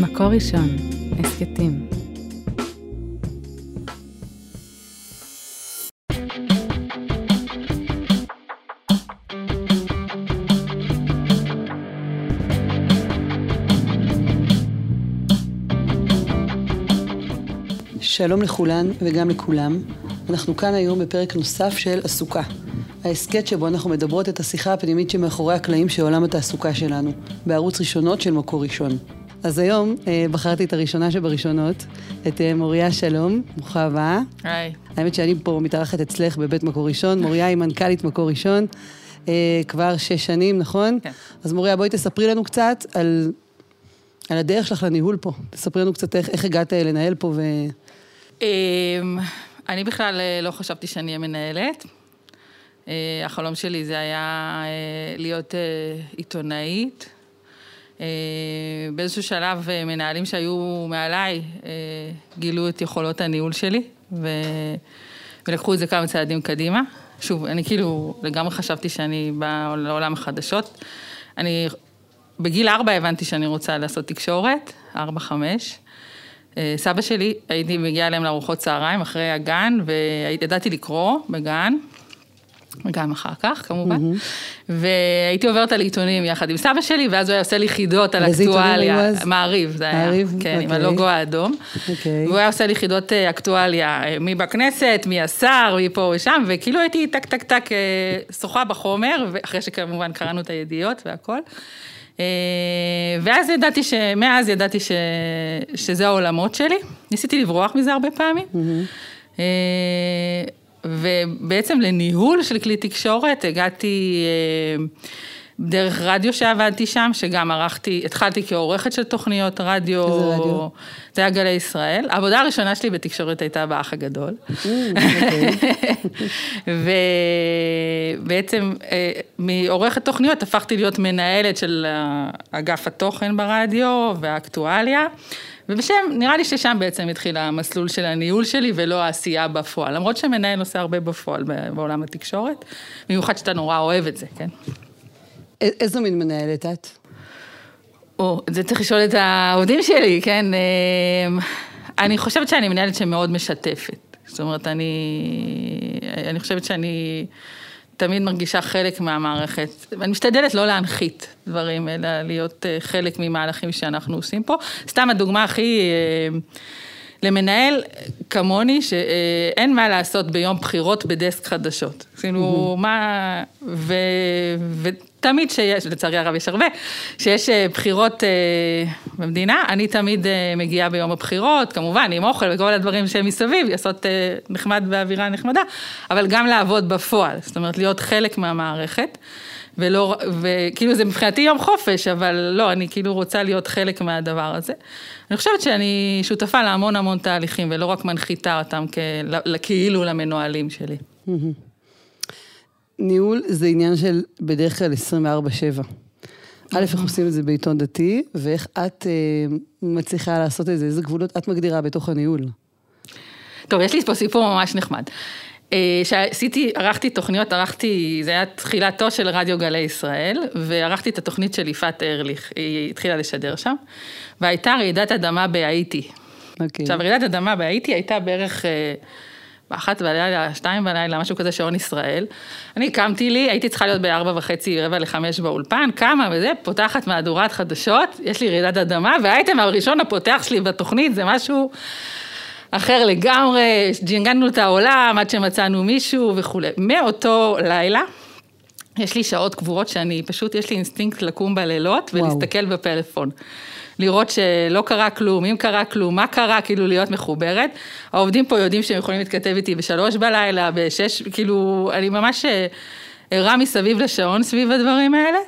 מקור ראשון, הסכתים. שלום לכולן וגם לכולם. אנחנו כאן היום בפרק נוסף של עסוקה. ההסכת שבו אנחנו מדברות את השיחה הפנימית שמאחורי הקלעים של עולם התעסוקה שלנו, בערוץ ראשונות של מקור ראשון. אז היום אה, בחרתי את הראשונה שבראשונות, את אה, מוריה שלום, ברוכה הבאה. היי. האמת שאני פה מתארחת אצלך בבית מקור ראשון, מוריה היא מנכ"לית מקור ראשון, אה, כבר שש שנים, נכון? כן. אז מוריה, בואי תספרי לנו קצת על, על הדרך שלך לניהול פה. תספרי לנו קצת איך, איך הגעת לנהל פה ו... אמ, אני בכלל אה, לא חשבתי שאני אהיה מנהלת. אה, החלום שלי זה היה אה, להיות אה, עיתונאית. אה, באיזשהו שלב אה, מנהלים שהיו מעליי אה, גילו את יכולות הניהול שלי ו... ולקחו את זה כמה צעדים קדימה. שוב, אני כאילו לגמרי חשבתי שאני באה לעולם החדשות. אני בגיל ארבע הבנתי שאני רוצה לעשות תקשורת, ארבע, חמש. סבא שלי, הייתי מגיעה אליהם לארוחות צהריים אחרי הגן, וידעתי לקרוא בגן, וגם אחר כך כמובן, והייתי עוברת על עיתונים יחד עם סבא שלי, ואז הוא היה עושה לי חידות על אקטואליה. מעריב זה היה, מעריב? כן, עם אוקיי. הלוגו האדום. אוקיי. והוא היה עושה לי חידות אה, אקטואליה, אה, מי בכנסת, מי השר, מי פה ושם, וכאילו הייתי טק טק טק אה, שוחה בחומר, אחרי שכמובן קראנו את הידיעות והכל. ואז ידעתי ש... מאז ידעתי ש... שזה העולמות שלי. ניסיתי לברוח מזה הרבה פעמים. אה, ובעצם לניהול של כלי תקשורת הגעתי אה, דרך רדיו שעבדתי שם, שגם ערכתי, התחלתי כעורכת של תוכניות רדיו. איזה רדיו? זה היה גלי ישראל. העבודה הראשונה שלי בתקשורת הייתה באח הגדול. אוקיי. ובעצם אה, מעורכת תוכניות הפכתי להיות מנהלת של אה, אגף התוכן ברדיו והאקטואליה. ובשם, נראה לי ששם בעצם התחיל המסלול של הניהול שלי ולא העשייה בפועל. למרות שמנהל עושה הרבה בפועל בעולם התקשורת, במיוחד שאתה נורא אוהב את זה, כן? א- איזו מין מנהלת את? או, זה צריך לשאול את העובדים שלי, כן? אמ, אני חושבת שאני מנהלת שמאוד משתפת. זאת אומרת, אני, אני חושבת שאני תמיד מרגישה חלק מהמערכת. ואני משתדלת לא להנחית דברים, אלא להיות אה, חלק ממהלכים שאנחנו עושים פה. סתם הדוגמה הכי... למנהל כמוני, שאין מה לעשות ביום בחירות בדסק חדשות. כאילו, מה... ו... ותמיד שיש, לצערי הרב יש הרבה, שיש אה, בחירות אה, במדינה, אני תמיד אה, מגיעה ביום הבחירות, כמובן, עם אוכל וכל הדברים שהם מסביב, לעשות אה, נחמד באווירה נחמדה, אבל גם לעבוד בפועל, זאת אומרת, להיות חלק מהמערכת. ולא, וכאילו זה מבחינתי יום חופש, אבל לא, אני כאילו רוצה להיות חלק מהדבר הזה. אני חושבת שאני שותפה להמון המון תהליכים, ולא רק מנחיתה אותם כאילו למנוהלים שלי. ניהול זה עניין של בדרך כלל 24-7. א', איך עושים את זה בעיתון דתי, ואיך את אה, מצליחה לעשות את זה, איזה גבולות את מגדירה בתוך הניהול. טוב, יש לי פה סיפור ממש נחמד. אה, שעשיתי, ערכתי תוכניות, ערכתי, זה היה תחילתו של רדיו גלי ישראל, וערכתי את התוכנית של יפעת ארליך, היא התחילה לשדר שם, והייתה רעידת אדמה בהאיטי. אוקיי. עכשיו, רעידת אדמה בהאיטי הייתה בערך אה, באחת בלילה, שתיים בלילה, משהו כזה, שעון ישראל. אני קמתי לי, הייתי צריכה להיות בארבע וחצי, רבע לחמש באולפן, קמה וזה, פותחת מהדורת חדשות, יש לי רעידת אדמה, והאייטם הראשון הפותח שלי בתוכנית זה משהו אחר לגמרי, ג'ינגנו את העולם עד שמצאנו מישהו וכולי. מאותו לילה, יש לי שעות קבועות שאני, פשוט יש לי אינסטינקט לקום בלילות וואו. ולהסתכל בפלאפון. לראות שלא קרה כלום, אם קרה כלום, מה קרה, כאילו להיות מחוברת. העובדים פה יודעים שהם יכולים להתכתב איתי בשלוש בלילה, בשש, כאילו, אני ממש אה, ערה מסביב לשעון סביב הדברים האלה.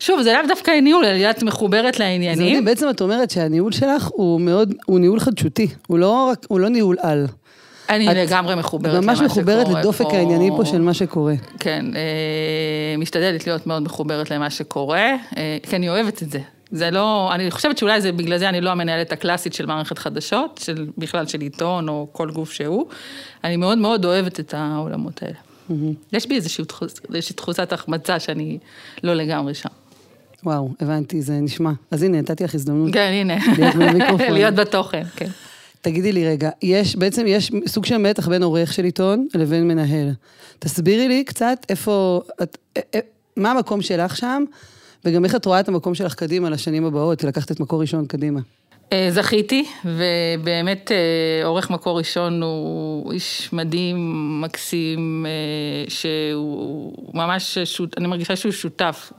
שוב, זה לאו דווקא ניהול, אלא להיות מחוברת זה לעניינים. מדהים, בעצם את אומרת שהניהול שלך הוא מאוד, הוא ניהול חדשותי, הוא לא רק, הוא לא ניהול על. אני את לגמרי מחוברת למה ממש שקורה מחוברת לדופק פה. הענייני פה של מה שקורה. כן, אה, משתדלת להיות מאוד מחוברת למה שקורה, אה, כי אני אוהבת את זה. זה לא, אני חושבת שאולי זה בגלל זה אני לא המנהלת הקלאסית של מערכת חדשות, של, בכלל של עיתון או כל גוף שהוא. אני מאוד מאוד אוהבת את העולמות האלה. יש בי איזושהי איזושהי תחושת החמצה שאני לא לגמרי שם. וואו, הבנתי, זה נשמע. אז הנה, נתתי לך הזדמנות. כן, הנה. להיות בתוכן, כן. תגידי לי רגע, יש, בעצם יש סוג של מתח בין עורך של עיתון לבין מנהל. תסבירי לי קצת איפה, את, א- א- מה המקום שלך שם, וגם איך את רואה את המקום שלך קדימה לשנים הבאות, לקחת את מקור ראשון קדימה. אה, זכיתי, ובאמת אה, עורך מקור ראשון הוא איש מדהים, מקסים, אה, שהוא ממש, שות, אני מרגישה שהוא שותף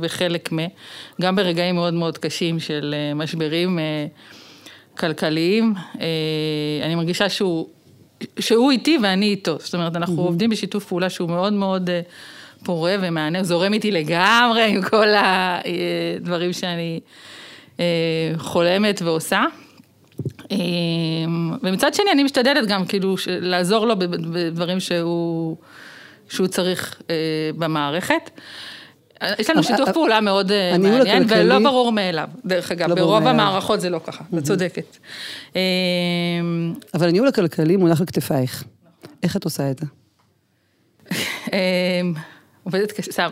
וחלק מ, גם ברגעים מאוד מאוד קשים של משברים כלכליים. אני מרגישה שהוא, שהוא איתי ואני איתו, זאת אומרת, אנחנו mm-hmm. עובדים בשיתוף פעולה שהוא מאוד מאוד פורה ומענה, זורם איתי לגמרי עם כל הדברים שאני... אה, חולמת ועושה. אה, ומצד שני, אני משתדלת גם כאילו לעזור לו בדברים שהוא, שהוא צריך אה, במערכת. יש לנו שיתוף פעולה מאוד מעניין, ולא ברור מאליו, דרך אגב, לא ברוב המערכות זה לא ככה, את צודקת. אבל הניהול הכלכלי מונח על כתפייך. איך את עושה את זה? עובדת קשה, סתם,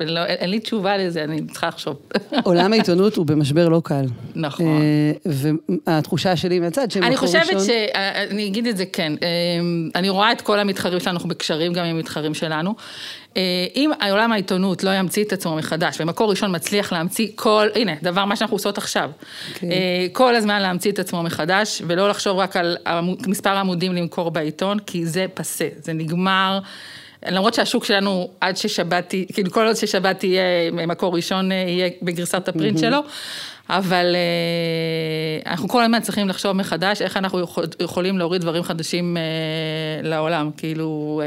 לא, אין לי תשובה לזה, אני צריכה לחשוב. עולם העיתונות הוא במשבר לא קל. נכון. והתחושה שלי מהצד שהם אני חושבת ש... אני אגיד את זה כן. אני רואה את כל המתחרים שלנו, אנחנו בקשרים גם עם המתחרים שלנו. אם עולם העיתונות לא ימציא את עצמו מחדש, ומקור ראשון מצליח להמציא כל, הנה, דבר מה שאנחנו עושות עכשיו. Okay. כל הזמן להמציא את עצמו מחדש, ולא לחשוב רק על מספר עמודים למכור בעיתון, כי זה פסה, זה נגמר. למרות שהשוק שלנו, עד ששבתי, כאילו כל עוד ששבתי יהיה מקור ראשון, יהיה בגרסת הפרינט שלו, אבל אנחנו כל הזמן צריכים לחשוב מחדש איך אנחנו יכולים להוריד דברים חדשים לעולם, כאילו...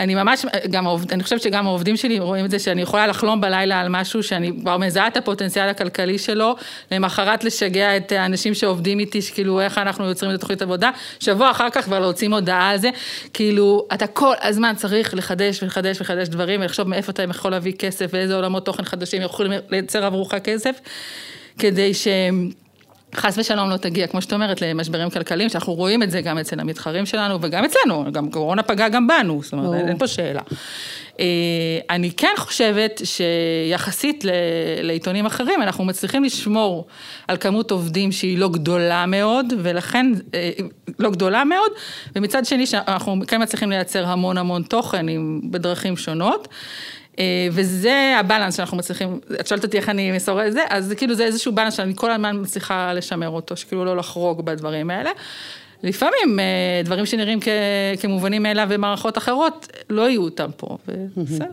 אני ממש, גם, אני חושבת שגם העובדים שלי רואים את זה שאני יכולה לחלום בלילה על משהו שאני כבר מזהה את הפוטנציאל הכלכלי שלו, למחרת לשגע את האנשים שעובדים איתי, שכאילו איך אנחנו יוצרים את התוכנית עבודה, שבוע אחר כך כבר להוציא מודעה על זה, כאילו אתה כל הזמן צריך לחדש ולחדש ולחדש דברים, ולחשוב מאיפה אתה יכול להביא כסף ואיזה עולמות תוכן חדשים יכולים לייצר עבורך כסף, כדי שהם... חס ושלום לא תגיע, כמו שאת אומרת, למשברים כלכליים, שאנחנו רואים את זה גם אצל המתחרים שלנו וגם אצלנו, גם קורונה פגעה גם בנו, זאת אומרת, אין פה שאלה. אני כן חושבת שיחסית לעיתונים אחרים, אנחנו מצליחים לשמור על כמות עובדים שהיא לא גדולה מאוד, ולכן, לא גדולה מאוד, ומצד שני, שאנחנו כן מצליחים לייצר המון המון תוכן בדרכים שונות. וזה הבלנס שאנחנו מצליחים, את שואלת אותי איך אני מסוררת את זה, אז זה כאילו זה איזשהו בלנס שאני כל הזמן מצליחה לשמר אותו, שכאילו לא לחרוג בדברים האלה. לפעמים דברים שנראים כמובנים מאליו במערכות אחרות, לא יהיו אותם פה, ובסדר.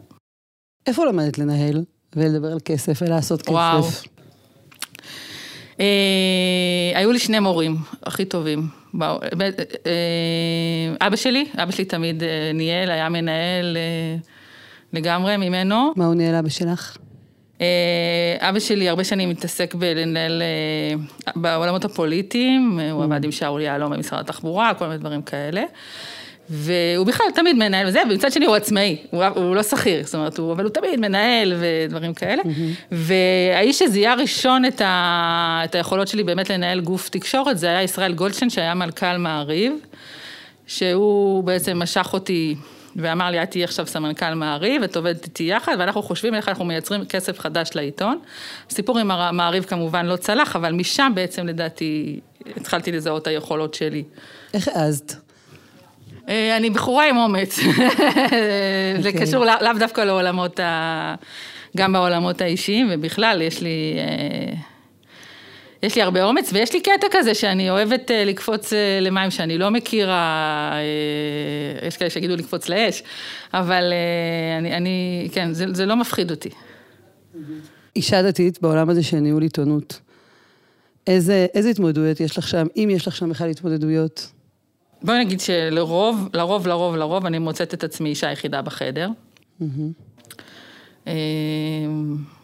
איפה למדת לנהל ולדבר על כסף ולעשות כסף? וואו. היו לי שני מורים הכי טובים. אבא שלי, אבא שלי תמיד ניהל, היה מנהל. לגמרי ממנו. מה הוא ניהל אבא שלך? אבא שלי הרבה שנים מתעסק בלנהל בעולמות הפוליטיים, הוא עבד עם שאול יהלום במשרד התחבורה, כל מיני דברים כאלה. והוא בכלל תמיד מנהל וזה, ומצד שני הוא עצמאי, הוא, הוא לא שכיר, זאת אומרת, הוא, אבל הוא תמיד מנהל ודברים כאלה. Mm-hmm. והאיש שזיהה ראשון את, ה, את היכולות שלי באמת לנהל גוף תקשורת, זה היה ישראל גולדשטיין, שהיה מנכ"ל מעריב, שהוא בעצם משך אותי ואמר לי, את תהיי עכשיו סמנכ"ל מעריב, את עובדת איתי יחד, ואנחנו חושבים איך אנחנו מייצרים כסף חדש לעיתון. הסיפור עם המעריב כמובן לא צלח, אבל משם בעצם לדעתי התחלתי לזהות את היכולות שלי. איך העזת? אני בחורה עם אומץ. זה קשור לאו דווקא לעולמות, גם בעולמות האישיים, ובכלל יש לי... יש לי הרבה אומץ, ויש לי קטע כזה שאני אוהבת לקפוץ למים שאני לא מכירה, יש כאלה שיגידו לקפוץ לאש, אבל אני, אני כן, זה, זה לא מפחיד אותי. אישה דתית בעולם הזה של ניהול עיתונות, איזה, איזה התמודדויות יש לך שם, אם יש לך שם בכלל התמודדויות? בואי נגיד שלרוב, לרוב, לרוב, לרוב, אני מוצאת את עצמי אישה יחידה בחדר.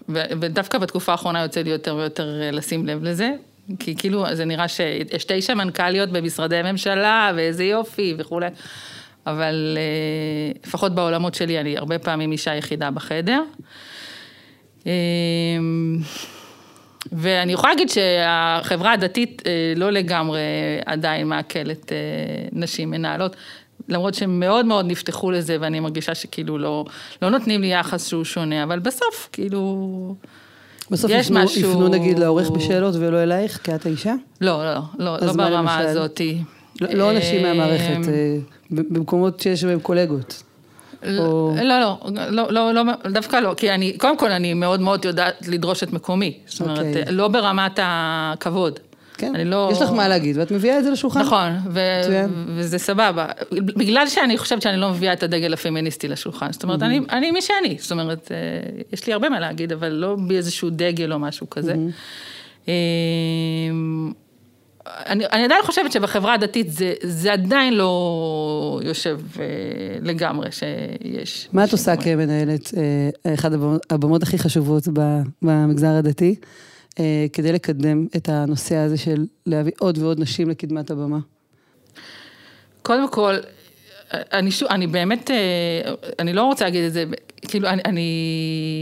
ודווקא בתקופה האחרונה יוצא לי יותר ויותר לשים לב לזה, כי כאילו זה נראה שיש תשע מנכ"ליות במשרדי ממשלה, ואיזה יופי וכולי, אבל לפחות בעולמות שלי אני הרבה פעמים אישה יחידה בחדר. ואני יכולה להגיד שהחברה הדתית לא לגמרי עדיין מעכלת נשים מנהלות. למרות שהם מאוד מאוד נפתחו לזה, ואני מרגישה שכאילו לא, לא נותנים לי יחס שהוא שונה, אבל בסוף, כאילו... בסוף יש יפנו, משהו- יפנו נגיד לעורך בשאלות ולא אלייך, כי את האישה? לא, לא, לא, לא מה ברמה למשל? הזאתי. לא, לא אנשים אה, מהמערכת, אה, במקומות שיש בהם קולגות. או- לא, לא, לא, לא, לא, דווקא לא, כי אני, קודם כל אני מאוד מאוד יודעת לדרוש את מקומי. זאת אומרת, אוקיי. לא ברמת הכבוד. כן, לא... יש לך מה להגיד, ואת מביאה את זה לשולחן. נכון, ו-. וזה סבבה. בגלל שאני חושבת שאני לא מביאה את הדגל הפמיניסטי לשולחן. זאת אומרת, אני, אני מי שאני. זאת אומרת, אה, יש לי הרבה מה להגיד, אבל לא באיזשהו דגל או משהו כזה. אה, אני, אני עדיין חושבת שבחברה הדתית זה, זה עדיין לא יושב אה, לגמרי שיש. מה את עושה כמנהלת, אה, אחת הבמות- הכי חשובות במגזר הדתי, כדי לקדם את הנושא הזה של להביא עוד ועוד נשים לקדמת הבמה? קודם כל, אני, שוב, אני באמת, אה, אני לא רוצה להגיד את זה, כאילו, אני, אני,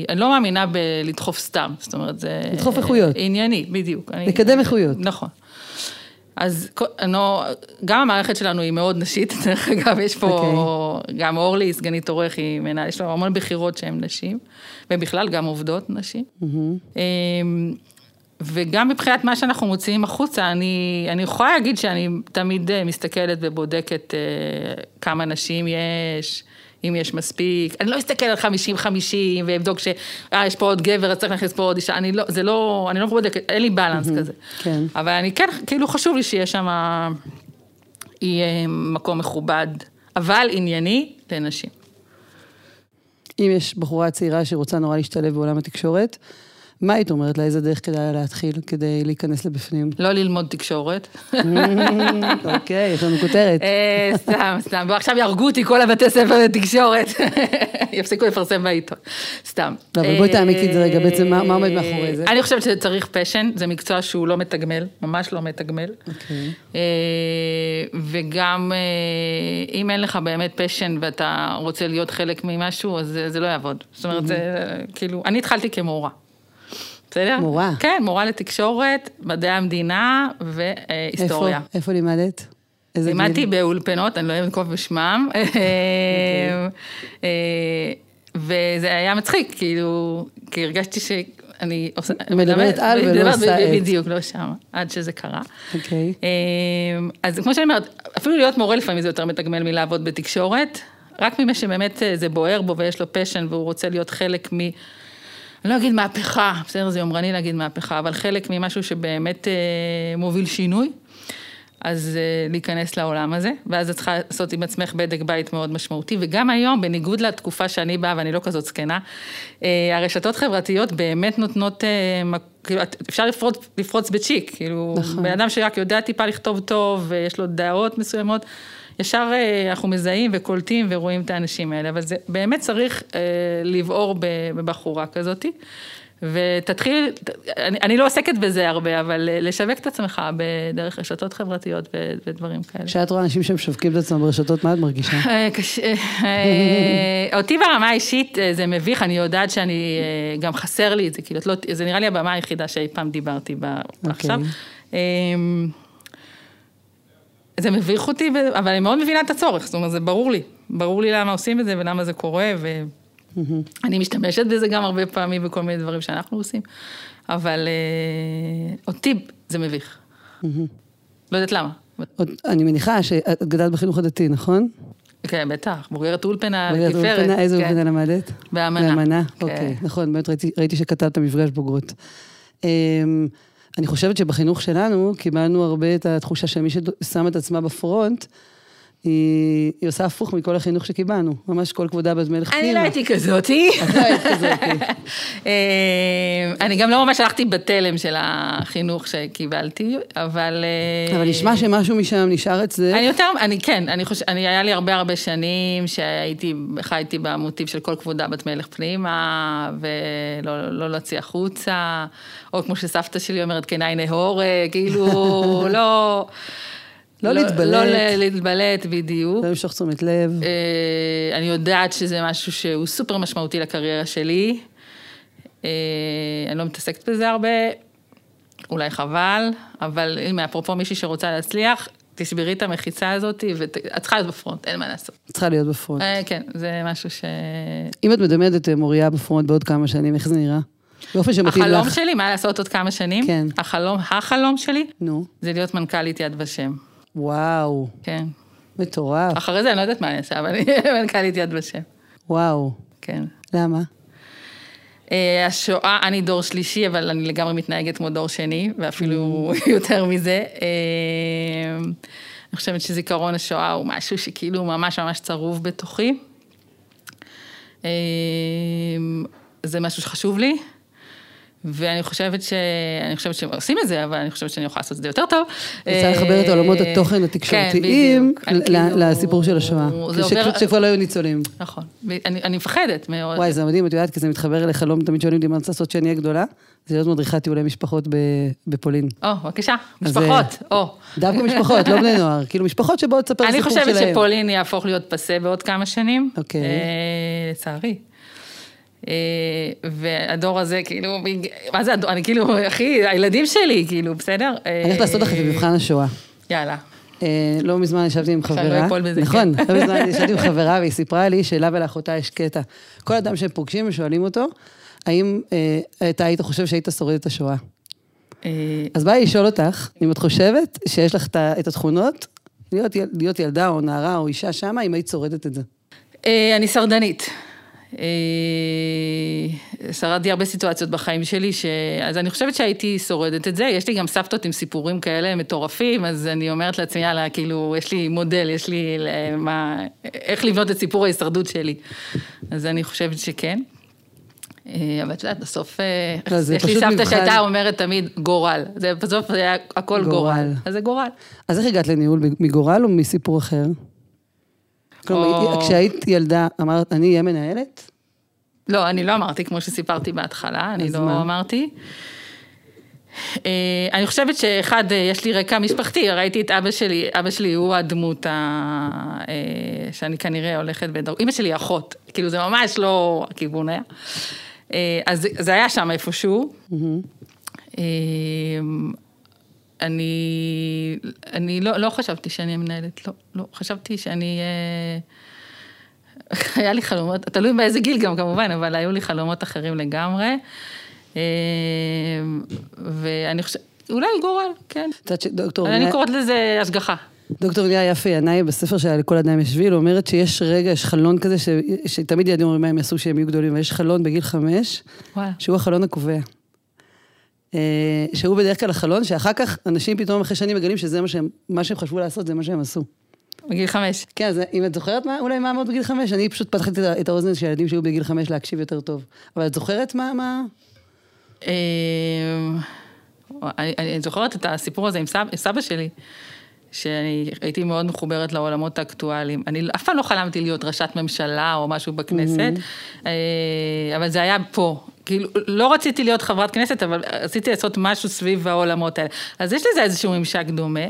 אני לא מאמינה בלדחוף סתם, זאת אומרת, זה... לדחוף איכויות. ענייני, בדיוק. אני- לקדם איכויות. נכון. אז אני לא, גם המערכת שלנו היא מאוד נשית, דרך אגב, יש פה אוקיי. גם אורלי, סגנית עורך, היא מנהל, יש לו המון בחירות שהן נשים, ובכלל גם עובדות נשים. אמ, וגם מבחינת מה שאנחנו מוציאים החוצה, אני, אני יכולה להגיד שאני תמיד אה, מסתכלת ובודקת אה, כמה נשים יש, אם יש מספיק. אני לא אסתכל על 50-50 ואבדוק ש... אה, יש פה עוד גבר, אז צריך להכניס פה עוד אישה. אני לא, זה לא, אני לא בודקת, אין לי בלנס כזה. כן. אבל אני כן, כאילו חשוב לי שיהיה שם, יהיה מקום מכובד, אבל ענייני לנשים. אם יש בחורה צעירה שרוצה נורא להשתלב בעולם התקשורת, מה היית אומרת לה? איזה דרך כדאי לה להתחיל כדי להיכנס לבפנים? לא ללמוד תקשורת. אוקיי, יש לנו כותרת. אה, סתם, סתם, ועכשיו יהרגו אותי כל הבתי ספר לתקשורת, יפסיקו לפרסם בעיתון, סתם. לא, אבל בואי אה, תעמיקי את זה רגע, בעצם מה- עומד מאחורי זה? אני חושבת שצריך פשן, זה מקצוע שהוא לא מתגמל, ממש לא מתגמל. אוקיי. אה, וגם אה, אם אין לך באמת פשן ואתה רוצה להיות חלק ממשהו, אז זה לא יעבוד. זאת אומרת, זה כאילו, אני התחלתי כמורה. בסדר? מורה. כן, מורה לתקשורת, מדעי המדינה והיסטוריה. איפה- איפה לימדת? לימדתי באולפנות, אני לא אוהבת לנקוב בשמם, אה, וזה היה מצחיק, כאילו, כי הרגשתי שאני עושה... מדברת על ולא עושה את. בדיוק, לא שם, עד שזה קרה. אוקיי. אה, אז כמו שאני אומרת, אפילו להיות מורה לפעמים זה יותר מתגמל מלעבוד בתקשורת, רק ממי שבאמת אה, זה בוער בו ויש לו פשן והוא רוצה להיות חלק מ... אני לא אגיד מהפכה, בסדר, זה יומרני להגיד מהפכה, אבל חלק ממשהו שבאמת אה, מוביל שינוי, אז אה, להיכנס לעולם הזה, ואז את צריכה לעשות עם עצמך בדק בית מאוד משמעותי, וגם היום, בניגוד לתקופה שאני באה, ואני לא כזאת זקנה, אה, הרשתות חברתיות באמת נותנות, אה, כאילו, אפשר לפרוץ, לפרוץ בצ'יק, כאילו, נכון. בן אדם שרק יודע טיפה לכתוב טוב, ויש לו דעות מסוימות, ישר אה, אנחנו מזהים וקולטים ורואים את האנשים האלה, אבל זה באמת צריך אה, לבעור בבחורה כזאתי. ותתחיל, אני, אני לא עוסקת בזה הרבה, אבל אה, לשווק את עצמך בדרך רשתות חברתיות ו- ודברים כאלה. כשאת רואה אנשים שמשווקים את עצמם ברשתות, מה את מרגישה? קשה, אותי ברמה האישית זה מביך, אני יודעת שאני, גם חסר לי את זה, כאילו, לא, זה נראה לי הבמה היחידה שאי פעם דיברתי בה עכשיו. זה מביך אותי, ו- אבל אני מאוד מבינה את הצורך, זאת אומרת, זה ברור לי, ברור לי למה עושים את זה ולמה זה קורה, ואני משתמשת בזה גם הרבה פעמים בכל מיני דברים שאנחנו עושים, אבל אה, אותי זה מביך. לא יודעת למה. עוד- אני מניחה שאת גדלת בחינוך הדתי, נכון? כן, בטח, בוגרת אולפנה בוגרת לתפארת. אולפנה, איזה כן. אולפנה למדת? באמנה. באמנה, כן. אוקיי, נכון, באמת ראיתי- ראיתי שכתבת מפגש בוגרות. אני חושבת שבחינוך שלנו קיבלנו הרבה את התחושה שמי ששמה את עצמה בפרונט, היא, היא עושה הפוך מכל החינוך שקיבלנו. ממש כל כבודה בת מלך פנימה. אני לא הייתי כזאתי. את לא היית כזאתי. אה, אני גם לא ממש הלכתי בתלם של החינוך שקיבלתי, אבל... אה, אבל נשמע שמשהו משם נשאר אצלך. אני יותר, אני כן, אני חושבת, אני, היה לי הרבה הרבה שנים שהייתי, חייתי במוטיב של כל כבודה בת מלך פנימה, ולא לא להוציא החוצה, או כמו שסבתא שלי אומרת, כנאי נהור, אה, כאילו, לא... לא להתבלט. לא ל- להתבלט, בדיוק. לא למשוך תשומת לב. אה, אני יודעת שזה משהו שהוא סופר משמעותי לקריירה שלי. אה, אני לא מתעסקת בזה הרבה, אולי חבל, אבל הנה, אפרופו מישהי שרוצה להצליח, תשברי את המחיצה הזאת, ואת צריכה להיות בפרונט, אין מה לעשות. צריכה להיות בפרונט. אה, כן, זה משהו ש... אם את מדמיינת את אה, מוריה בפרונט בעוד כמה שנים, איך זה נראה? באופן שמתאים לך. החלום שלי, מה לעשות עוד כמה שנים? כן. החלום, החלום שלי, נו, זה להיות מנכ"לית יד ושם. וואו, כן. מטורף, אחרי זה אני לא יודעת מה אני אעשה, אבל אני מנכ"לית יד ושם. וואו. כן. למה? אה, השואה, אני דור שלישי, אבל אני לגמרי מתנהגת כמו דור שני, ואפילו יותר מזה. אה, אני חושבת שזיכרון השואה הוא משהו שכאילו ממש ממש צרוב בתוכי. אה, זה משהו שחשוב לי. ואני חושבת ש... אני חושבת שהם עושים את זה, אבל אני חושבת שאני יכולה לעשות את זה יותר טוב. רוצה לחבר את עולמות אה, התוכן התקשורתיים כן, אני כאילו- לסיפור של השואה. כשכבר לא היו ניצולים. נכון. אני אני מפחדת מאוד. וואי, זה מדהים, את יודעת, כי זה מתחבר לחלום, תמיד שואלים אותי מה אני רוצה לעשות כשאני אהיה גדולה, זה להיות מדריכת טיולי משפחות בפולין. או, בבקשה, אז, משפחות, או. דווקא משפחות, לא בני נוער, כאילו משפחות שבאות לספר אני סיפור שלהם. חושבת שפולין יהפוך להיות פסה בעוד כמה שנים. אוקיי. אה, לצערי. אה, והדור הזה, כאילו, מה זה הדור, אני כאילו, אחי, הילדים שלי, כאילו, בסדר? אני הולכת לעשות לך את מבחן השואה. יאללה. אה, לא מזמן ישבתי עם לא חברה, בזה, נכון. לא מזמן ישבתי עם חברה והיא סיפרה לי שלה ולאחותה יש קטע. כל אדם שהם פוגשים ושואלים אותו, האם אה, אתה היית חושב שהיית שורד את השואה? אה, אז בא לי לשאול אותך, אם את חושבת שיש לך את התכונות, להיות, יל- להיות ילדה או נערה או אישה שמה, אם היית שורדת את זה. אה, אני שרדנית. אה, שרדתי הרבה סיטואציות בחיים שלי, ש... אז אני חושבת שהייתי שורדת את זה. יש לי גם סבתות עם סיפורים כאלה מטורפים, אז אני אומרת לעצמי, יאללה, כאילו, יש לי מודל, יש לי ל- מה... איך לבנות את סיפור ההישרדות שלי. אז אני חושבת שכן. אה, אבל את יודעת, בסוף, אה, לא, יש לי סבתא. שהייתה אומרת תמיד גורל. זה בסוף זה היה הכל גורל. גורל. אז זה גורל. אז איך הגעת לניהול, מגורל או מסיפור אחר? כלומר, או- כשהיית ילדה, אמרת, אני אהיה מנהלת? לא, אני לא אמרתי, כמו שסיפרתי בהתחלה, אני לא מה? אמרתי. אה, אני חושבת שאחד, אה, יש לי רקע משפחתי, ראיתי את אבא שלי, אבא שלי הוא הדמות ה... אה, שאני כנראה הולכת בדור... אמא שלי אחות, כאילו זה ממש לא הכיוון היה. אה, אז זה- היה שם איפשהו. אה, אני, אני לא, לא חשבתי שאני אהיה מנהלת, לא, לא, חשבתי שאני אהיה... היה לי חלומות, תלוי באיזה גיל גם כמובן, אבל היו לי חלומות אחרים לגמרי. אה, ואני חושבת, אולי גורל, כן. את יודעת שדוקטור אני קוראת לזה השגחה. דוקטור ליה יפה ינאי, בספר שלה לכל אדם יש שביל, אומרת שיש רגע, יש חלון כזה, ש... שתמיד ילדים אומרים מה הם יעשו שהם יהיו גדולים, ויש חלון בגיל חמש, וואלה. שהוא החלון הקובע. אה, שהוא בדרך כלל החלון, שאחר כך אנשים פתאום אחרי שנים מגלים שזה מה שהם, מה שהם חשבו לעשות, זה מה שהם עשו. בגיל חמש. כן, אז אם את זוכרת מה, אולי מה אמרת בגיל חמש, אני פשוט פתחתי את האוזן של הילדים שהיו בגיל חמש להקשיב יותר טוב. אבל את זוכרת מה, מה... אה, אני, אני זוכרת את הסיפור הזה עם סבא, סבא שלי, שאני הייתי מאוד מחוברת לעולמות האקטואליים. אני אף פעם לא חלמתי להיות ראשת ממשלה או משהו בכנסת, אה, אבל זה היה פה. כאילו, לא רציתי להיות חברת כנסת, אבל רציתי לעשות משהו סביב העולמות האלה. אז יש לזה איזשהו ממשק דומה.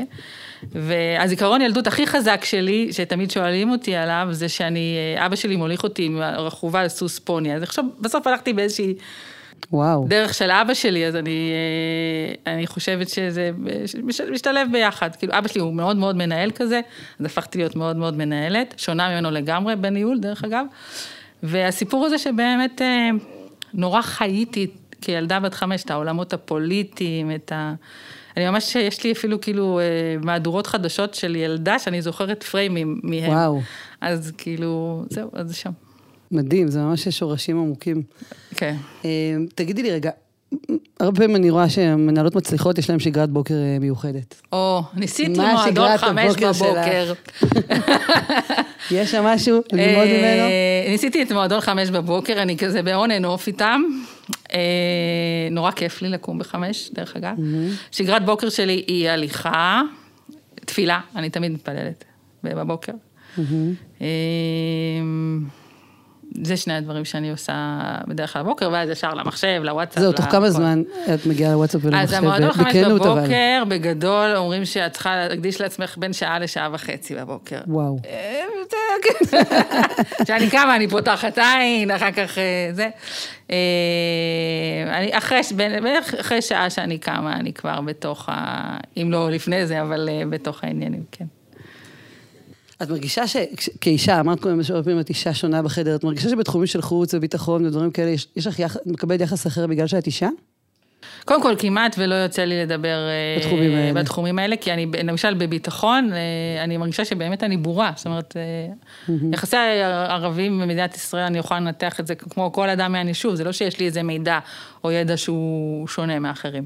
והזיכרון ילדות הכי חזק שלי, שתמיד שואלים אותי עליו, זה שאני, אה, אבא שלי מוליך אותי עם רכובה על סוס פוני. אז עכשיו, בסוף הלכתי באיזושהי וואו. דרך של אבא שלי, אז אני, אה, אני חושבת שזה מש- משתלב ביחד. כאילו, אבא שלי הוא מאוד מאוד מנהל כזה, אז הפכתי להיות מאוד מאוד מנהלת, שונה ממנו לגמרי בניהול, דרך אגב. והסיפור הזה שבאמת אה, נורא חייתי כילדה בת חמש, את העולמות הפוליטיים, את ה... אני ממש, יש לי אפילו כאילו אה, מהדורות חדשות של ילדה שאני זוכרת פריימים מהם. וואו. אז כאילו, זהו, אז זה שם. מדהים, זה ממש שורשים עמוקים. כן. אה, תגידי לי רגע, הרבה פעמים אני רואה שמנהלות מצליחות, יש להן שגרת בוקר אה, מיוחדת. או, ניסיתי מה מועדון שגרת חמש? בבוקר. יש שם משהו ללמוד אה, ממנו? ניסיתי את מועדון חמש בבוקר, אני כזה בהון אין אוף איתם. אה, נורא כיף לי לקום בחמש, דרך אגב. שגרת בוקר שלי היא הליכה, תפילה, אני תמיד מתפללת בבוקר. זה שני הדברים שאני עושה בדרך כלל בבוקר, ואז ישר למחשב, לוואטסאפ. זהו, תוך כמה זמן את מגיעה לוואטסאפ ולמחשב? אז המועדון חמש בבוקר, בגדול, אומרים שאת צריכה להקדיש לעצמך בין שעה לשעה וחצי בבוקר. וואו. אה, כן. כשאני קמה, אני פותחת עין, אחר כך אה, זה. אה, אני אחרי, בערך אחרי שעה שאני קמה, אני כבר בתוך ה... אם לא לפני זה, אבל בתוך העניינים, כן. את מרגישה שכאישה, אמרת קודם שהרבה פעמים את אישה שונה בחדר, את מרגישה שבתחומים של חוץ וביטחון ודברים כאלה, יש, יש לך יח, מקבלת יחס אחר בגלל שאת אישה? קודם כל, כמעט ולא יוצא לי לדבר אה, בתחומים האלה, בתחומים האלה כי אני, למשל בביטחון, אה, אני מרגישה שבאמת אני בורה. זאת אומרת, mm-hmm. יחסי הערבים במדינת ישראל, אני יכולה לנתח את זה כמו כל אדם מהנישוב, זה לא שיש לי איזה מידע או ידע שהוא שונה מאחרים.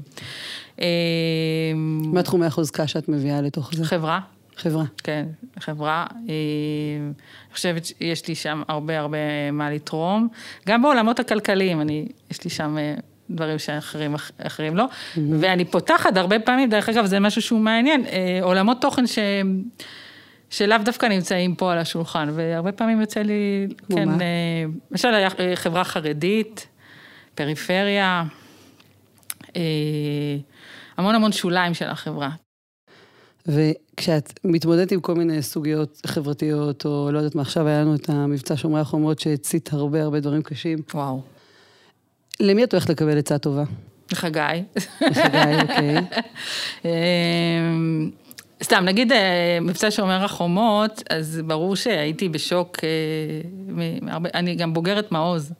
מה תחומי החוזקה שאת מביאה לתוך זה? חברה. חברה. כן, חברה. אני חושבת שיש לי שם הרבה הרבה מה לתרום. גם בעולמות הכלכליים, אני, יש לי שם דברים שאחרים אחרים לא. Mm-hmm. ואני פותחת הרבה פעמים, דרך אגב, זה משהו שהוא מעניין, אה, עולמות תוכן ש... שלאו דווקא נמצאים פה על השולחן, והרבה פעמים יוצא לי, כן, אה, למשל אה, חברה חרדית, פריפריה, המון המון שוליים של החברה. וכשאת מתמודדת עם כל מיני סוגיות חברתיות, או לא יודעת מה, עכשיו היה לנו את המבצע שומרי החומות שהצית הרבה הרבה דברים קשים. וואו. למי את הולכת לקבל עצה טובה? לחגי. לחגי, אוקיי. אמ, סתם, נגיד אה, מבצע שומר החומות, אז ברור שהייתי בשוק, אה, אני גם בוגרת מעוז.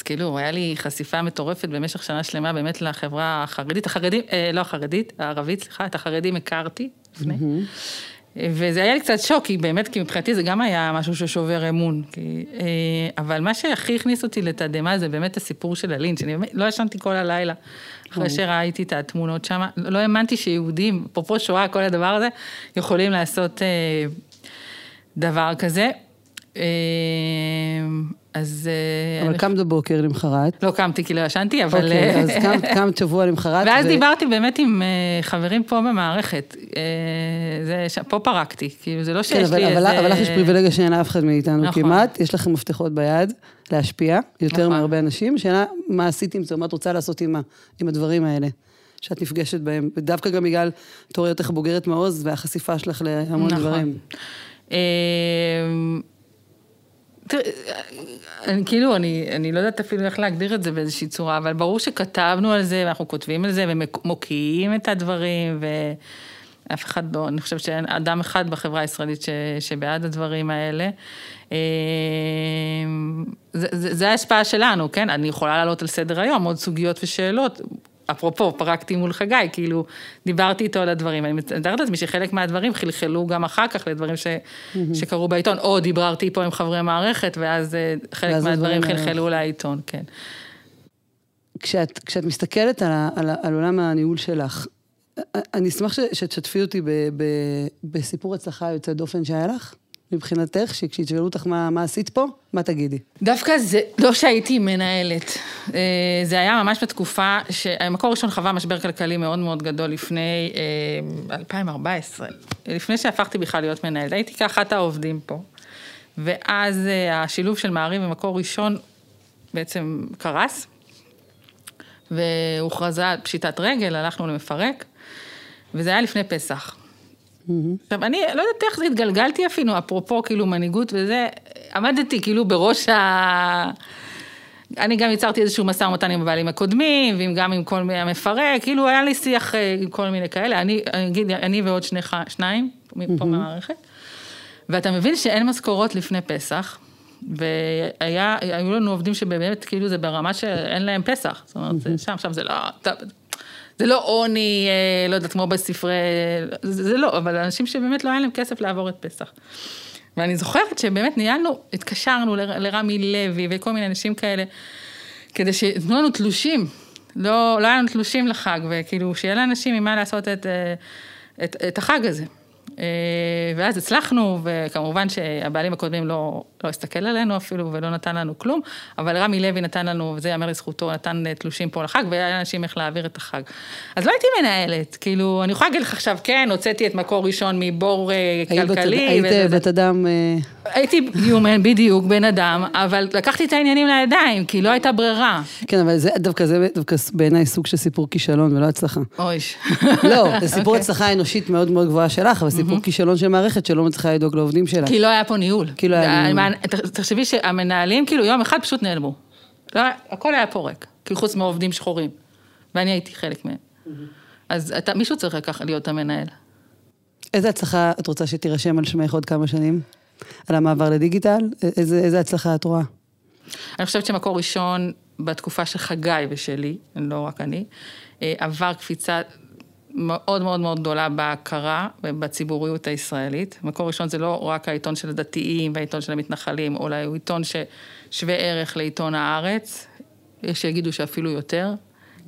אז כאילו, היה לי חשיפה מטורפת במשך שנה שלמה באמת לחברה החרדית, החרדים, אה, לא החרדית, הערבית, סליחה, את החרדים הכרתי לפני. Mm-hmm. וזה היה לי קצת שוק, כי באמת, כי מבחינתי זה גם היה משהו ששובר אמון. כי, אה, אבל מה שהכי הכניס אותי לתדהמה זה באמת הסיפור של הלינץ', אני באמת לא ישנתי כל הלילה, אחרי שראיתי את התמונות שם, לא האמנתי שיהודים, אפרופו שואה, כל הדבר הזה, יכולים לעשות אה, דבר כזה. אה, אז... אה, אבל קמת בבוקר למחרת. לא קמתי כי לא ישנתי, אבל... אוקיי, אז קמת שבוע למחרת. ואז דיברתי באמת עם חברים פה במערכת. זה, פה פרקתי, כאילו זה לא שיש כן, לי איזה... אבל לך יש פריבילגיה שאין לאף אחד מאיתנו נכון. כמעט, יש לכם מפתחות ביד להשפיע, יותר נכון. מהרבה אנשים. שאלה, מה עשית עם זה, מה את רוצה לעשות עם, עם הדברים האלה, שאת נפגשת בהם, ודווקא גם בגלל תור היותך בוגרת מעוז והחשיפה שלך להמון נכון. דברים. תראה, אני כאילו, אני, אני לא יודעת אפילו איך להגדיר את זה באיזושהי צורה, אבל ברור שכתבנו על זה, ואנחנו כותבים על זה, ומוקיעים את הדברים, ואף אחד לא, אני חושבת שאין אדם אחד בחברה הישראלית ש, שבעד הדברים האלה. אמ, זה, זה, זה ההשפעה שלנו, כן? אני יכולה לעלות על סדר היום עוד סוגיות ושאלות, אפרופו, פרקתי מול חגי, כאילו, דיברתי איתו על הדברים. אני מתארת לעצמי שחלק מהדברים חלחלו גם אחר כך לדברים ש, mm-hmm. שקרו בעיתון, או דיברתי פה עם חברי מערכת, ואז אה, חלק ואז מהדברים חלחלו לעיתון, כן. כשאת, כשאת מסתכלת על, על, על עולם הניהול שלך, אני אשמח שתשתפי אותי ב, ב, בסיפור הצלחה יוצא דופן שהיה לך. מבחינתך, שכשישאלו אותך מה, מה עשית פה, מה תגידי? דווקא זה לא שהייתי מנהלת. אה, זה היה ממש בתקופה שהמקור ראשון חווה משבר כלכלי מאוד מאוד גדול לפני 2014, אה, לפני שהפכתי בכלל להיות מנהלת. הייתי כאחת העובדים פה. ואז אה, השילוב של מעריב ומקור ראשון בעצם קרס, והוכרזה פשיטת רגל, הלכנו למפרק, וזה היה לפני פסח. עכשיו, אני לא יודעת איך זה התגלגלתי אפילו, אפרופו כאילו מנהיגות וזה, עמדתי כאילו בראש ה... אני גם יצרתי איזשהו משא ומתן עם הבעלים הקודמים, וגם עם כל מיני המפרק, כאילו היה לי שיח אה, עם כל מיני כאלה, אני, אני אגיד, אני ועוד שני, שניים, פה במערכת, ואתה מבין שאין משכורות לפני פסח, והיו לנו עובדים שבאמת, כאילו זה ברמה שאין להם פסח, זאת אומרת, שם, עכשיו זה לא, זה לא עוני, אה, לא יודעת, כמו בספרי, זה, זה לא, אבל אנשים שבאמת לא היה להם כסף לעבור את פסח. ואני זוכרת שבאמת ניהלנו, התקשרנו לרמי לוי וכל מיני אנשים כאלה, כדי שיתנו לנו תלושים. לא, לא היה לנו תלושים לחג, וכאילו, שיהיה לאנשים ממה לעשות את, אה, את, את החג הזה. אה, ואז הצלחנו, וכמובן שהבעלים הקודמים לא, לא הסתכל עלינו אפילו ולא נתן לנו כלום, אבל רמי לוי נתן לנו, וזה ייאמר לזכותו, נתן אה, תלושים פה לחג, והיה לאנשים איך להעביר את החג. אז לא הייתי מנהלת, כאילו, אני יכולה להגיד לך עכשיו, כן, הוצאתי את מקור ראשון מבור אה, כלכלי. היית וזה- בת אדם... אה, הייתי יומן, בדיוק, בן אדם, אבל לקחתי את העניינים לידיים, כי לא הייתה ברירה. כן, אבל זה דווקא, זה דווקא בעיניי סוג של סיפור כישלון ולא הצלחה. אוי. לא, זה סיפור הצלחה אנושית מאוד מאוד גבוהה שלך, אבל סיפור כישלון של מערכת שלא מצליחה לדאוג לעובדים שלה. כי לא היה פה ניהול. כי לא היה ניהול. תחשבי שהמנהלים, כאילו, יום אחד פשוט נעלמו. לא, הכל היה פה ריק, כאילו חוץ מעובדים שחורים. ואני הייתי חלק מהם. אז אתה, מישהו צריך לקחת להיות המנהל. איזה הצלחה את רוצה שתירשם על שמך עוד כמה שנים? על המעבר לדיגיטל? איזה, איזה הצלחה את רואה? אני חושבת שמקור ראשון, בתקופה של חגי ושלי, לא רק אני, אה, עבר קפיצה מאוד מאוד מאוד גדולה בהכרה ובציבוריות הישראלית. מקור ראשון זה לא רק העיתון של הדתיים והעיתון של המתנחלים, אלא הוא עיתון ששווה ערך לעיתון הארץ, יש שיגידו שאפילו יותר,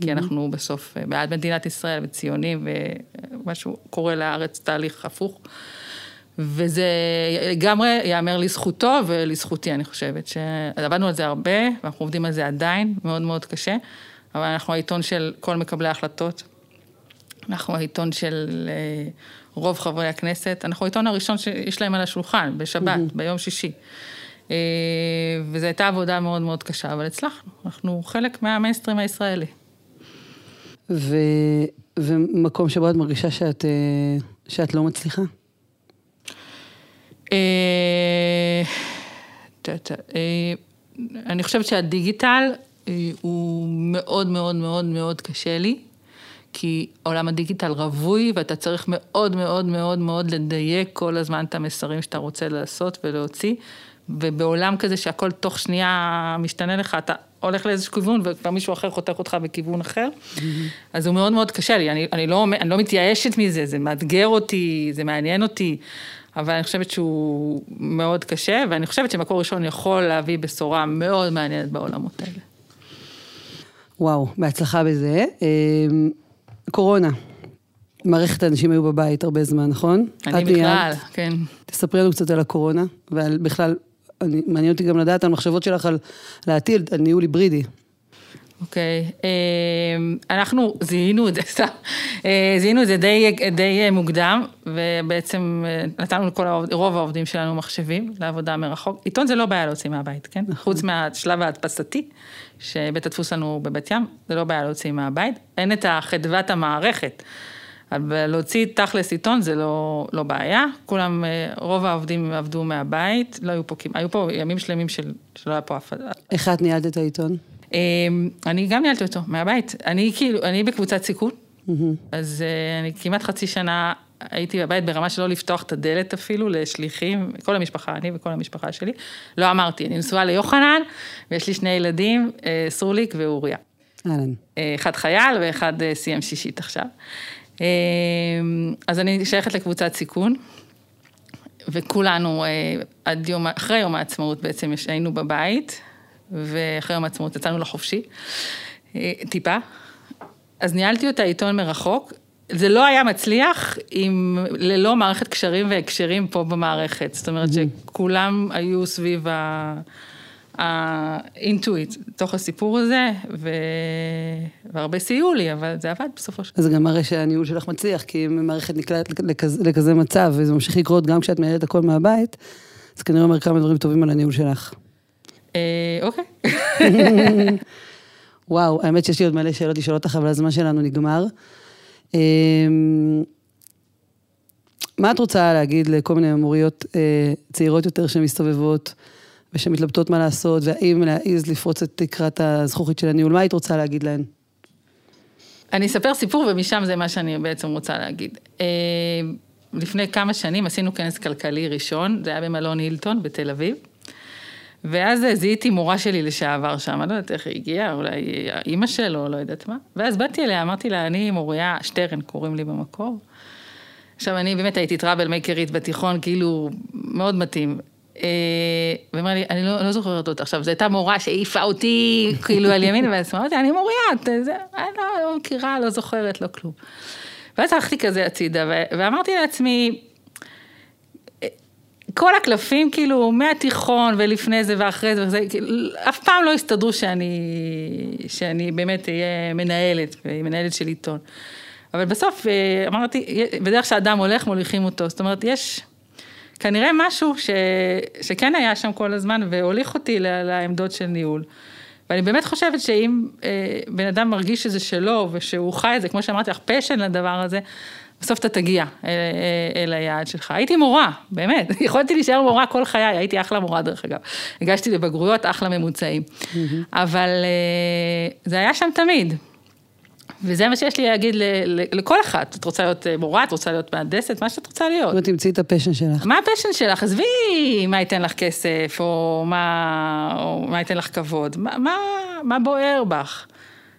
כי אנחנו בסוף בעד מדינת ישראל וציונים ומשהו קורה לארץ תהליך הפוך. וזה לגמרי ייאמר לזכותו ולזכותי, אני חושבת. שעבדנו על זה הרבה, ואנחנו עובדים על זה עדיין, מאוד מאוד קשה, אבל אנחנו העיתון של כל מקבלי ההחלטות. אנחנו העיתון של אה, רוב חברי הכנסת. אנחנו העיתון הראשון שיש להם על השולחן, בשבת, ביום שישי. אה, וזו הייתה עבודה מאוד מאוד קשה, אבל הצלחנו. אנחנו חלק מהמיינסטרים הישראלי. ו, ומקום שבו את מרגישה שאת, אה, שאת לא מצליחה? אני חושבת שהדיגיטל הוא מאוד מאוד מאוד מאוד קשה לי, כי עולם הדיגיטל רווי ואתה צריך מאוד מאוד מאוד מאוד לדייק כל הזמן את המסרים שאתה רוצה לעשות ולהוציא, ובעולם כזה שהכל תוך שנייה משתנה לך, אתה הולך לאיזשהו כיוון וכבר מישהו אחר חותך אותך בכיוון אחר, אז הוא מאוד מאוד קשה לי, אני, אני, לא, אני לא מתייאשת מזה, זה מאתגר אותי, זה מעניין אותי. אבל אני חושבת שהוא מאוד קשה, ואני חושבת שמקור ראשון יכול להביא בשורה מאוד מעניינת בעולמות האלה. וואו, בהצלחה בזה. קורונה. מערכת האנשים היו בבית הרבה זמן, נכון? אני בכלל. כן. תספרי לנו קצת על הקורונה, ועל בכלל, אני, מעניין אותי גם לדעת על מחשבות שלך על להטיל, על ניהול היברידי. אוקיי, אמ, אנחנו זיהינו את זה, סתם, אה, זיהינו את זה די, די מוקדם, ובעצם אה, נתנו לכל העובד, רוב העובדים שלנו מחשבים לעבודה מרחוק. עיתון זה לא בעיה להוציא מהבית, כן? חוץ מהשלב ההדפסתי, שבית הדפוס לנו בבת ים, זה לא בעיה להוציא מהבית. אין את חדוות המערכת. אבל להוציא תכלס עיתון זה לא, לא בעיה, כולם, אה, רוב העובדים עבדו מהבית, לא היו פה, היו פה ימים שלמים של, שלא היה פה אף אחד. איך את ניהלת את העיתון? אמ, אני גם ניהלתי אותו, מהבית. אני כאילו, אני בקבוצת סיכון, אז אה, אני כמעט חצי שנה הייתי בבית ברמה שלא לפתוח את הדלת אפילו לשליחים, כל המשפחה, אני וכל המשפחה שלי. לא אמרתי, אני נשואה ליוחנן, ויש לי שני ילדים, אה, סרוליק ואוריה. אהלן. אה, אחד חייל ואחד סיים שישית עכשיו. אה, אז אני שייכת לקבוצת סיכון, וכולנו, עד יום, אחרי יום העצמאות בעצם היינו בבית, ואחרי יום העצמאות יצאנו לחופשי, אה, טיפה. אז ניהלתי אותה עיתון מרחוק. זה לא היה מצליח אם ללא מערכת קשרים והקשרים פה במערכת. זאת אומרת שכולם היו סביב ה... האינטואיט, תוך הסיפור הזה, ו... והרבה סייעו לי, אבל זה עבד בסופו של דבר. זה גם מראה שהניהול שלך מצליח, כי אם מערכת נקלעת לכזה, לכזה מצב, וזה ממשיך לקרות גם כשאת מנהלת הכל מהבית, אז כנראה אומר כמה דברים טובים על הניהול שלך. וואו, האמת שיש לי עוד מלא שאלות לשאול אותך, אבל הזמן שלנו נגמר. אמ, מה את רוצה להגיד לכל מיני מוריות אה, צעירות יותר שמסתובבות ושמתלבטות מה לעשות, והאם להעז לפרוץ את תקרת הזכוכית של הניהול, מה היית רוצה להגיד להן? אני אספר סיפור ומשם זה מה שאני בעצם רוצה להגיד. אה, לפני כמה שנים עשינו כנס כלכלי ראשון, זה היה במלון הילטון בתל אביב. ואז זיהיתי מורה שלי לשעבר שם, אני לא יודעת איך היא הגיעה, אולי אימא שלו, לא יודעת מה. ואז באתי אליה, אמרתי לה, אני מוריה שטרן, קוראים לי במקור. עכשיו, אני באמת הייתי טראבל מייקרית בתיכון, כאילו, מאוד מתאים. אה, ואמרה לי, אני לא, לא זוכרת אותה. עכשיו, זו הייתה מורה שהעיפה אותי, כאילו, על ימין ועל שמאל, אמרתי, אני מוריה, זה, אני לא, לא מכירה, לא זוכרת, לא כלום. ואז הלכתי כזה הצידה, ואמרתי לעצמי, כל הקלפים, כאילו, מהתיכון ולפני זה ואחרי זה, וזה, כאילו, אף פעם לא הסתדרו שאני, שאני באמת אהיה מנהלת, מנהלת של עיתון. אבל בסוף אה, אמרתי, בדרך שאדם הולך, מוליכים אותו. זאת אומרת, יש כנראה משהו ש, שכן היה שם כל הזמן והוליך אותי לעמדות של ניהול. ואני באמת חושבת שאם אה, בן אדם מרגיש שזה שלו ושהוא חי את זה, כמו שאמרתי לך, פשן לדבר הזה, בסוף אתה תגיע אל, אל אל היעד שלך. הייתי מורה, באמת, יכולתי להישאר מורה כל חיי, הייתי אחלה מורה דרך אגב. הגשתי לבגרויות, אחלה ממוצעים. Mm-hmm. אבל אה, זה היה שם תמיד. וזה מה שיש לי להגיד לכל אחת. את רוצה להיות מורה, את רוצה להיות מהנדסת, מה שאת רוצה להיות. זאת אומרת, תמצאי את ה passion שלך. מה ה passion שלך? עזבי מה ייתן לך כסף, או מה, או מה ייתן לך כבוד. מה, מה, מה בוער בך?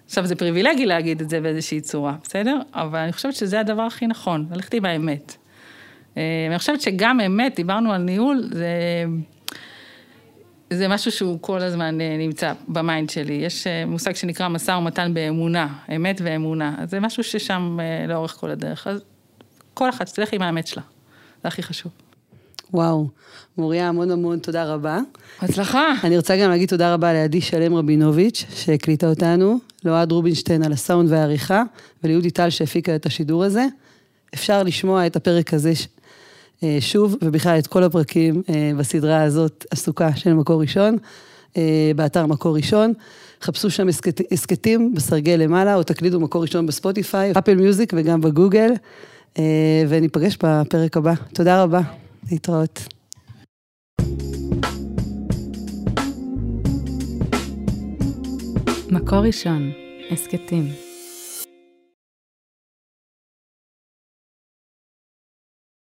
עכשיו, זה פריבילגי להגיד את זה באיזושהי צורה, בסדר? אבל אני חושבת שזה הדבר הכי נכון, ללכת עם האמת. אה, אני חושבת שגם אמת, דיברנו על ניהול, זה... זה משהו שהוא כל הזמן אה, נמצא ב mind שלי. יש אה, מושג שנקרא משא ומתן באמונה, אמת ואמונה. אז זה משהו ששם לאורך כל הדרך. אז כל אחת, שתלך עם האמת שלה. זה הכי חשוב. וואו, מוריה, המון המון תודה רבה. הצלחה. אני רוצה גם להגיד תודה רבה לעדי שלם רבינוביץ', שהקליטה אותנו, לאוהד רובינשטיין על הסאונד והעריכה, וליהודי טל שהפיקה את השידור הזה. אפשר לשמוע את הפרק הזה אה, שוב, ובכלל את כל הפרקים אה, בסדרה הזאת, עסוקה של מקור ראשון, אה, באתר מקור ראשון. חפשו שם הסכתים בסרגל למעלה, או תקלידו מקור ראשון בספוטיפיי, אפל מיוזיק וגם בגוגל, וניפגש בפרק הבא. תודה רבה. להתראות. מקור ראשון, הסכתים.